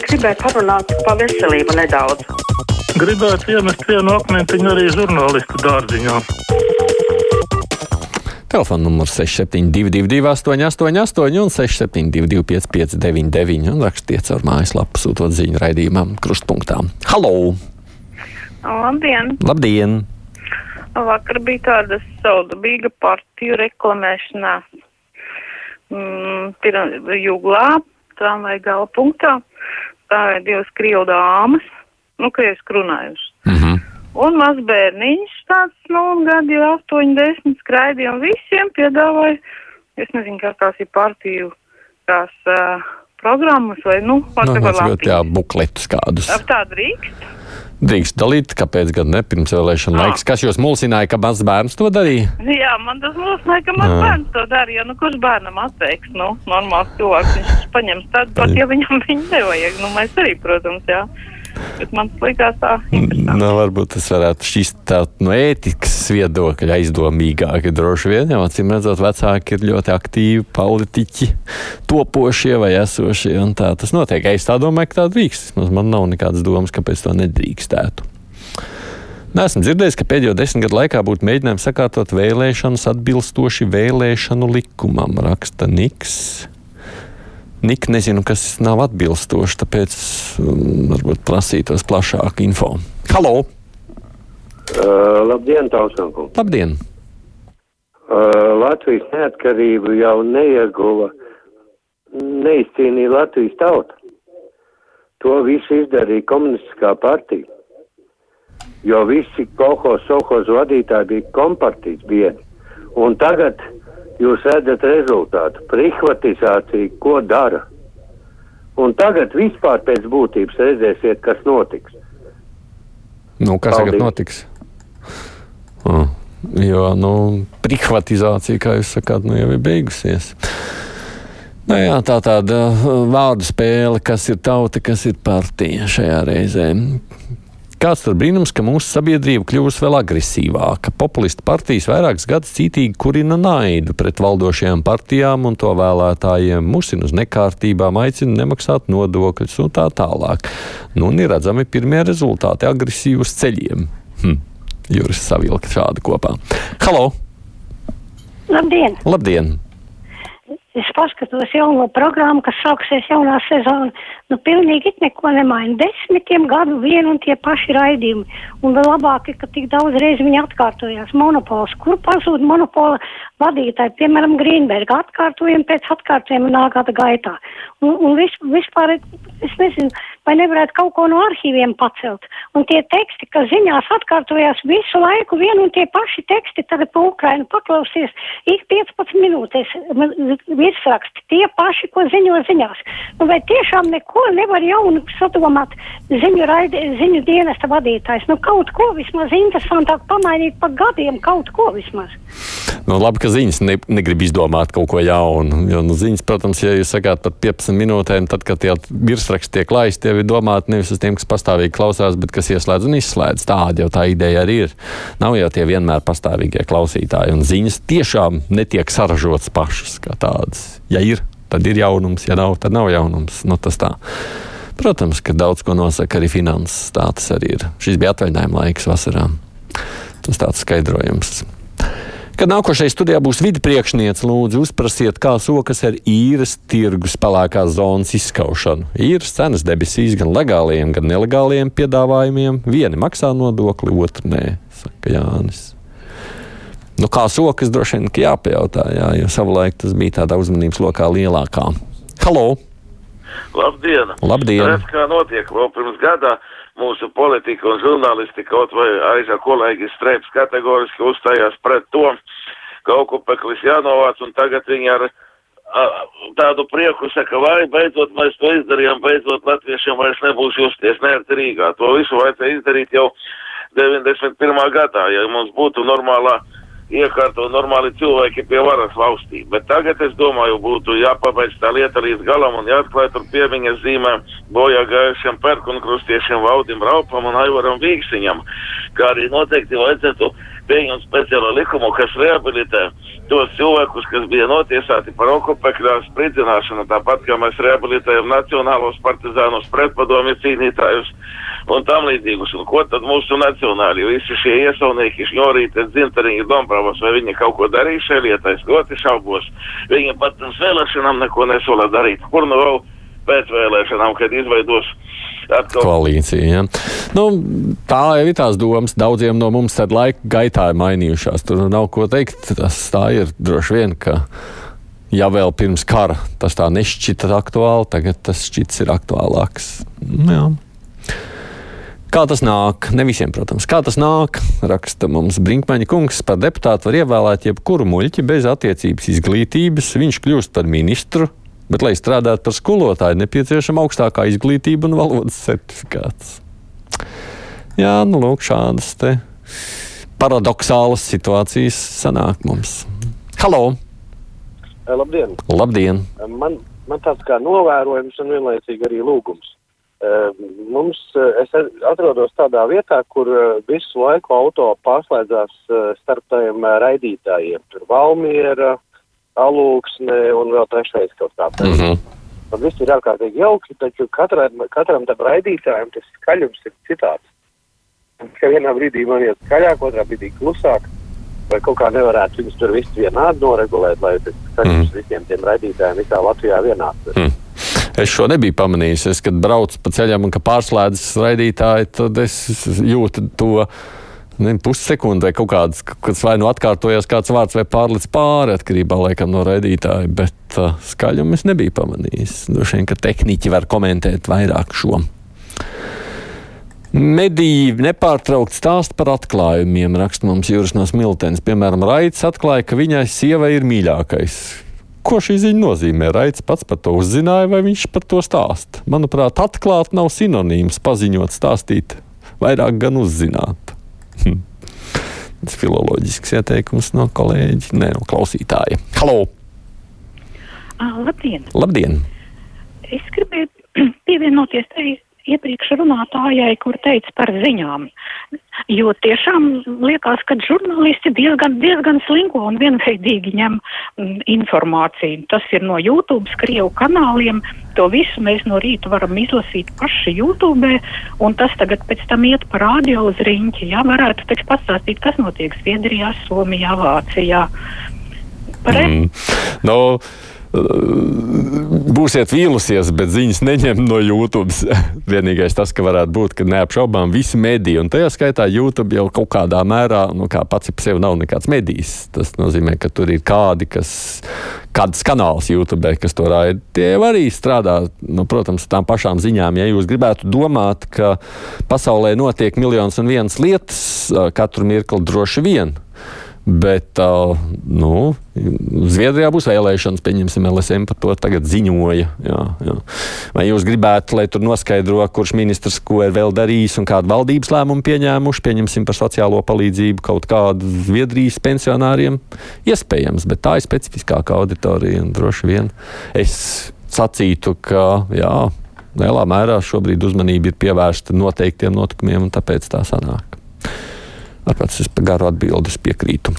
gribēju parunāt par veselību nedaudz. Gribētu iemest vienu akmentiņu arī žurnālistu dārziņā. Telefona numurs 6722, 888, un 672, 559, un rakstiet caur mājaslapu, sūtot ziņu raidījumam, krustpunktā. Halo! Labdien! Labdien! Vakar bija tāda saudabīga partiju reklamēšanās. Mm, Pirmā jūglā, tramvai gala punktā, stāvēja divas krievu dāmas, nu, krieviski runājušas. Mm -hmm. Un maz bērniņš tāds, nu, gadi jau 8, 10 skraidīja un visiem piedāvāja, es nezinu, kā tās ir partiju, tās uh, programmas vai, nu, whatever tas ļoti, jā, bukletus kādus. Ap tādu drīkst? Drīkst dalīt, kāpēc gan ne pirms vēlēšana Ah. laiks. Kas jūs mulsināja, ka mazs bērns to darīja? Jā, man tas mūsināja, ka mans Jā. bērns to darīja. Nu, kurš bērnam atteiks? Nu, normāls cilvēks, viņš paņems tādu, pat ja viņam viņu nevajag. Nu, mēs arī, protams, jā. Bet man likās tā interesanti. Nu, varbūt tas varētu šķist tā no ētikas viedokļa aizdomīgāk. Droši vien, jau acīm redzot, vecāki ir ļoti aktīvi politiķi, topošie vai esošie. un Tā tas notiek. Es tā domāju, ka tā drīkst. Man nav nekādas domas, kāpēc to nedrīkstētu. Nesmu dzirdējis, ka pēdējo desmit gadu laikā būtu mēģinājums sakārtot vēlēšanas atbilstoši vēlēšanu likumam, raksta Niks. Nik nezinu, kas nav atbilstoši, tāpēc um, varbūt prasītos plašāku info. Halo! Uh, labdien, Tausankungs! Labdien! Uh, Latvijas neatkarību jau neieguva, neizcīnīja Latvijas tauta. To visu izdarīja komunistiskā partija. Jo visi kolhos, sohos vadītāji bija kompartijas biedri. Un tagad jūs redzat rezultātu. Privatizācija, ko dara. Un tagad vispār pēc būtības redzēsiet, kas notiks. Nu, kas Paldies. tagad notiks? Ah, jo, nu, privatizācija, kā jūs sakāt, nu, jau ir beigusies. Nu, jā, tā tāda vārdu spēle, kas ir tauta, kas ir partija šajā reizē. Kāds tad brīnums, ka mūsu sabiedrība kļūst vēl agresīvāka? Populistu partijas vairākus gadus cītīgi kurina naidu pret valdošajām partijām un to vēlētājiem, musina uz nekārtībām, aicina nemaksāt nodokļus un tā tālāk. Nu, un ir redzami pirmie rezultāti agresīvi uz ceļiem. Hm. Juris savilka šādi kopā. Halo! Labdien! Labdien! Es paskatos jauno programmu, kas sāksies jaunā sezona. Nu, pilnīgi it neko nemaina. Desmitiem gadu vien un tie paši raidījumi. Un vēl labāk ka tik daudz reizi viņi atkārtojās. Monopols. Kur pazūd monopola vadītāji? Piemēram, Grīnberga. Atkārtojumi pēc atkārtojuma nāk gada gaitā. Un, un vis, vispār, es nezinu, vai nevarētu kaut ko no arhīviem pacelt. Un tie teksti, kas ziņās atkārtojās visu laiku, vien un tie paši teksti tagad pa Ukrainu paklausies ik 15 minūtēs virsraksti. Tie paši, ko ziņo ziņās. Nu, vai tiešām neko nevar jaunu sadomāt ziņu, raidi, ziņu dienesta vadītājs? Nu, kaut ko vismaz interesantāk pamainīt pa gadiem, kaut ko vismaz. Nu, labi, ka ziņas ne, negrib izdomāt kaut ko jaunu. Jo, nu, ziņas, protams, ja jūs sakāt par 15 minūtēm, tad, kad tie virsraksti tiek laisti, tie ir domāti nevis uz tiem, kas pastāvīgi klausās, bet kas ieslēdz un izslēdz. Tāda jau tā ideja arī ir. Nav jau tie vienmēr pastāvīgie klausītāji, un ziņas tiešām netiek saražotas pašas kā tādas. Ja ir, tad ir jaunums, ja nav, tad nav jaunums. Nu, tas tā. Protams, ka daudz ko nosaka arī finanses. Tā tas arī ir. Šis bija atvaļinājuma laiks vasarā. Tas tāds skaidrojums. Kad nākošais studijā būs vidi priekšniece, lūdzu, uzprasiet, kā sokas ar īres tirgus pelēkās zonas izskaušanu. Īres cenas debesīs gan legāliem, gan nelegāliem piedāvājumiem. Vieni maksā nodokli, otru nē, saka Jānis. Nu, kā sokas droši vien jāpajautā, jā, jo savulaik tas bija tādā uzmanības lokā lielākā. Halo! Labdien! Labdien! Redz, kā notiek vēl pirms gadā mūsu politika un žurnālistika, kaut vai aizā kolēģi streips kategoriski uzstājās pret to, ka okupeklis jānovāc, un tagad viņi ar a, tādu prieku saka, vai beidzot mēs to izdarījām, beidzot latviešiem vairs nebūs justies neatkarīgā. To visu vajadzēja izdarīt jau 91. gadā, ja mums būtu normālā iekārto normāli cilvēki pie varas valstī. Bet tagad, es domāju, būtu jāpabeidz tā lieta līdz galam un jāatklāj tur piemiņas zīmē bojā gājušiem perkunkrustiešiem Vaudim Raupam un Aivaram Vīksiņam, kā arī noteikti vajadzētu pieņemt speciālo likumu, kas rehabilitē tos cilvēkus, kas bija notiesāti par okupēkļā spridzināšanu, tāpat kā mēs rehabilitējam nacionālos partizānus, pretpadomju cīnītājus un tam līdzīgus. Un ko tad mūsu nacionāli, visi šie iesaunieki, šņorīti, dzintariņi, dombravas, vai viņi kaut ko darīja šajā lietā, es ļoti šaubos. Viņi pat pirms vēlēšanām neko nesola darīt. Kur nu vēl pēc vēlēšanām, kad izveidos atkal. Koalīcija. Ja. Nu, tā jau ir tās domas. Daudziem no mums tad laika gaitā ir mainījušās. Tur nav ko teikt. Tas tā ir droši vien, ja vēl pirms kara tas tā nešķita aktuāli, tagad tas šķits ir aktuālāks. Jā. Kā tas nāk? Ne visiem, protams. Kā tas nāk? Raksta mums Brinkmaņa kungs. Par deputātu var ievēlēt jebkuru muļķi bez attiecības izglītības. Viņš kļūst par ministru, bet, lai strādātu par skolotāju, nepieciešama augstākā izglītība un valodas certifikāts. Jā, nu, lūk, šādas paradoxālas situācijas sanāk mums. Halo! Labdien! Labdien. Man, man tāds kā novērojums un vienlaicīgi arī lūgums. Mums, es atrodos tādā vietā, kur visu laiku auto pārslēdzās starp tiem raidītājiem. Tur Valmiera, Alūksne un vēl trešais kaut kāds. Mm -hmm. Tas viss ir ārkārtīgi jauki, taču katram, katram tam raidītājam tas skaļums ir citāds. Ka vienā brīdī man iet skaļāk, otrā brīdī klusāk. Vai kaut kā nevarētu viņus tur visu vienādi noregulēt, lai tas skaļums mm. visiem tiem raidītājiem visā Latvijā vienāds. Mm. Es šo nebiju pamanījis. Es, kad braucu pa ceļam un pārslēdzas raidītāji, tad es jūtu to. Pussekundi vai kaut kāds, kas vai nu atkārtojas kāds vārds, vai pārlicis pāri atkarībā laikam, no raidītāja, bet uh, skaļumu es nebiju pamanījis. Droši vien, ka tehniķi var komentēt vairāk šo. Mediji nepārtraukti stāsta par atklājumiem, raksta mums Jūras no Smiltenes. Piemēram, Raits atklāja, ka viņai sieva ir mīļākais. Ko šī ziņa nozīmē? Raits pats par to uzzināja, vai viņš par to stāsta? Manuprāt, atklāt nav sinonīms paziņot, stāstīt, vairāk gan uzzināt. Hm. Tas filoloģisks ieteikums no kolēģa, ne no klausītāja. Halo! Labdien! Labdien. Es gribēju pievienoties tai iepriekš runātājai, kur teica par ziņām. Jo tiešām liekas, ka žurnālisti diezgan, diezgan slinko un vienveidīgi ņem mm, informāciju. Tas ir no YouTube, Krievu kanāliem. To visu mēs no rīta varam izlasīt paši YouTube, un tas tagad pēc tam iet pa radio uz riņķi. Jā, varētu taču pastāstīt, kas notiek Zviedrijā, Somijā, Vācijā. Par mm. no, būsiet vīlusies, bet ziņas neņem no YouTube. Vienīgais tas, ka varētu būt, ka neapšaubām visi mediji, un tajā skaitā YouTube jau kaut kādā mērā, nu, kā pats par sevi nav nekāds medijs. Tas nozīmē, ka tur ir kādi, kas, kāds kanāls YouTube, kas to raida. Tie arī strādā, nu, protams, tām pašām ziņām. Ja jūs gribētu domāt, ka pasaulē notiek miljonus un vienas lietas katru mirkli droši vien Bet, uh, nu, Zviedrijā būs vēlēšanas, pieņemsim, LSM par to tagad ziņoja. Jā, jā. Vai jūs gribētu, lai tur noskaidro, kurš ministrs ko ir vēl darījis un kādu valdības lēmumu pieņēmuši, pieņemsim par sociālo palīdzību kaut kādu Zviedrijas pensionāriem? Iespējams, bet tā ir specifiskākā auditorija un droši vien es sacītu, ka jā, lielā mērā šobrīd uzmanība ir pievērsta noteiktiem notikumiem un tāpēc tā sanāk. Tāpēc es par garu atbildes piekrītu.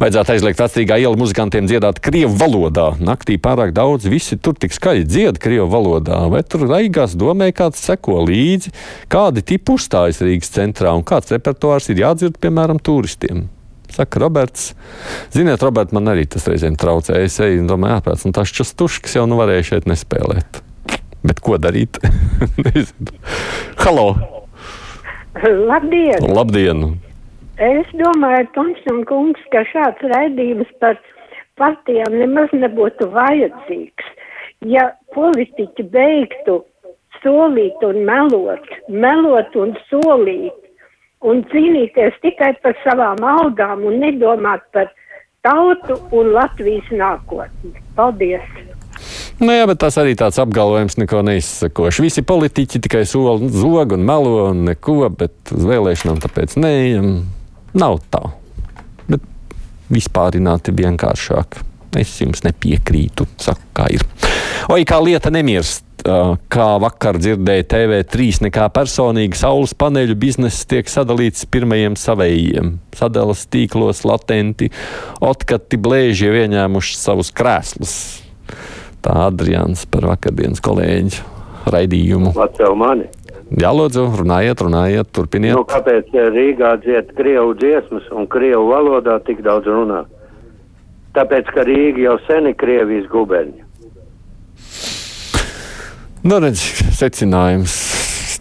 Vajadzētu aizliegt vecrīgā iela muzikantiem dziedāt krievu valodā. Naktī pārāk daudz, visi tur tik skaļi dzied krievu valodā. Vai tur Raigās domē kāds seko līdzi, kādi tipi uzstājas Rīgas centrā un kāds repertuārs ir jādzird, piemēram, turistiem. Saka Roberts. Ziniet, Robert, man arī tas reizēm traucē. Es eju un domāju, ārprāts, un tas častuškas jau nu varēja šeit nespēlēt. Bet ko darīt? Halo! Labdien! Labdien! Es domāju, Tomson kungs, ka šāds raidījums par partijām nemaz nebūtu vajadzīgs. Ja politiķi beigtu solīt un melot, melot un solīt un cīnīties tikai par savām algām un nedomāt par tautu un Latvijas nākotni. Paldies! Nu, jā, bet tas arī tāds apgalvojums neko neizsakošs. Visi politiķi tikai sola zog un melo un neko, bet uz vēlēšanām tāpēc neejam. Nav tā. Bet vispārināti vienkāršāk. Es jums nepiekrītu, saka, kā ir. Oi, kā lieta nemirst. Kā vakar dzirdēju, TV3 nekā personīgi saules paneļu bizness tiek sadalīts pirmajiem savējiem. Sadalas tīklos latenti, otkati blēži ieņēmuši savus krēslus. Tā Adrians par vakardienas kolēģi raidījumu. Atcēl mani. Jā, lūdzu, runājiet, runājiet, turpiniet. Nu, kāpēc Rīgā dzied Krievu dziesmas un Krievu valodā tik daudz runā? Tāpēc, ka Rīga jau sen ir Krievijas guberņa. Nu, redz, secinājums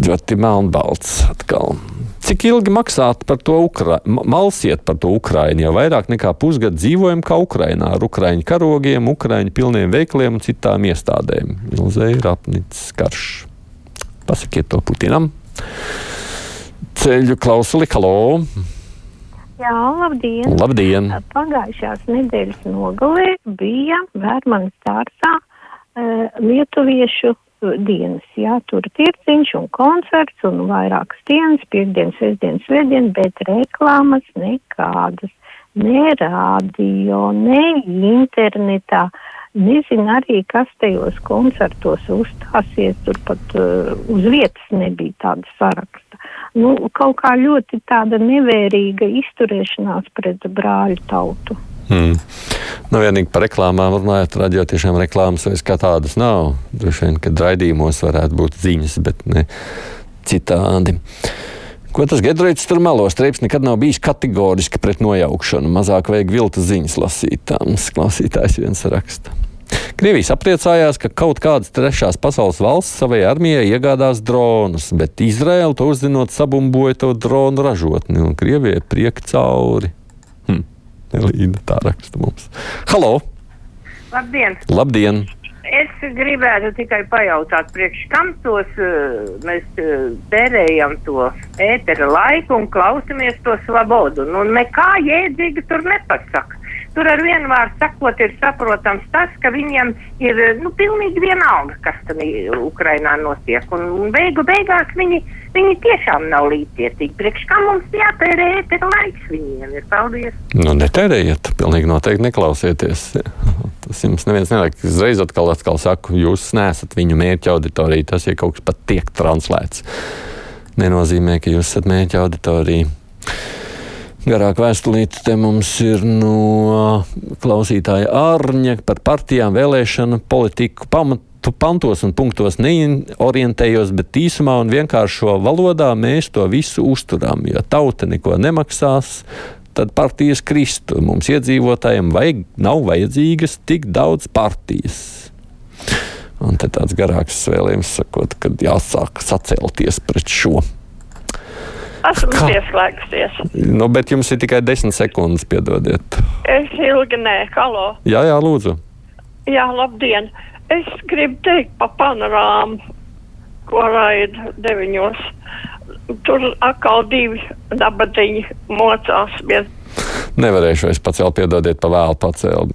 ļoti melnbalts atkal. Cik ilgi maksāt par to Ukraiņu? Malsiet par to Ukraiņu. Jau vairāk nekā pusgadu dzīvojam kā Ukrainā ar Ukraiņu karogiem, Ukraiņu pilniem veikliem un citām iestādēm. Ilzēja Rapnits karš. Pasakiet to Putinam. Ceļu klausuli, halo! Jā, labdien! Labdien! Pagājušās nedēļas nogalē bija Vērmanas dārzā uh, lietuviešu dienas. Jā, tur tirciņš un koncerts un vairākas dienas, piekdienas, sestdienas, svētdienas, bet reklāmas nekādas. Ne rādio, ne internetā. Nezinu arī, kas tajos koncertos uzstāsies, tur pat uh, uz vietas nebija tāda saraksta. Nu, kaut kā ļoti tāda nevērīga izturēšanās pret brāļu tautu. Hmm. Nu, vienīgi par reklāmām runājot, radio tiešām reklāmas vairs kā tādas nav. Droši vien, ka raidījumos varētu būt ziņas, bet ne citādi. Ko tas Gedrīts tur melo? Streips nekad nav bijis kategoriski pret nojaukšanu. Mazāk vajag viltus ziņas lasītāms. Klausītājs viens raksta. Krievijas apliecājās, ka kaut kādas trešās pasaules valsts savai armijai iegādās dronus, bet Izraela to uzzinot sabumboja to dronu ražotni, un Krievijai priek cauri. Hm. Elīna tā raksta mums. Halo! Labdien! Labdien! Es gribētu tikai pajautāt, priekš kam tos uh, mēs uh, tērējam to ētera laiku un klausamies to svabodu. Nu, nekā jēdzīgi tur nepasaka. Tur ar vienu vārdu sakot, ir saprotams tas, ka viņiem ir nu, pilnīgi vienalga, kas tur Ukrainā notiek. Un, un beigu beigās viņi, viņi tiešām nav līdzcietīgi. Priekš kā mums jātērē ētera laiks viņiem ir? Paldies! Nu, netērējiet, pilnīgi noteikti neklausieties. Tas jums neviens neliek. Uzreiz atkal, atkal saku, jūs neesat viņu mērķa auditorija. Tas, ja kaut kas pat tiek translēts, nenozīmē, ka jūs esat mērķa auditorija. Garāk vēstulīte te mums ir no klausītāja Ārņa par partijām, vēlēšanu politiku pamatu pantos un punktos neorientējos, bet īsumā un vienkāršo valodā mēs to visu uzturām. Ja tauta neko nemaksās, tad partijas kristu. Mums iedzīvotājiem vajag, nav vajadzīgas tik daudz partijas. Un te tāds garāks vēlējums sakot, ka jāsāk sacelties pret šo. Esmu pieslēgsies. Nu, bet jums ir tikai desmit sekundes, piedodiet. Es ilgi nē, halo. Jā, jā, lūdzu. Jā, labdien. Es gribu teikt pa panorāmu, ko raida deviņos. Tur atkal divi dabatiņi mocās. Nevarēšu es pacelt, piedodiet, pa vēlu pacelt.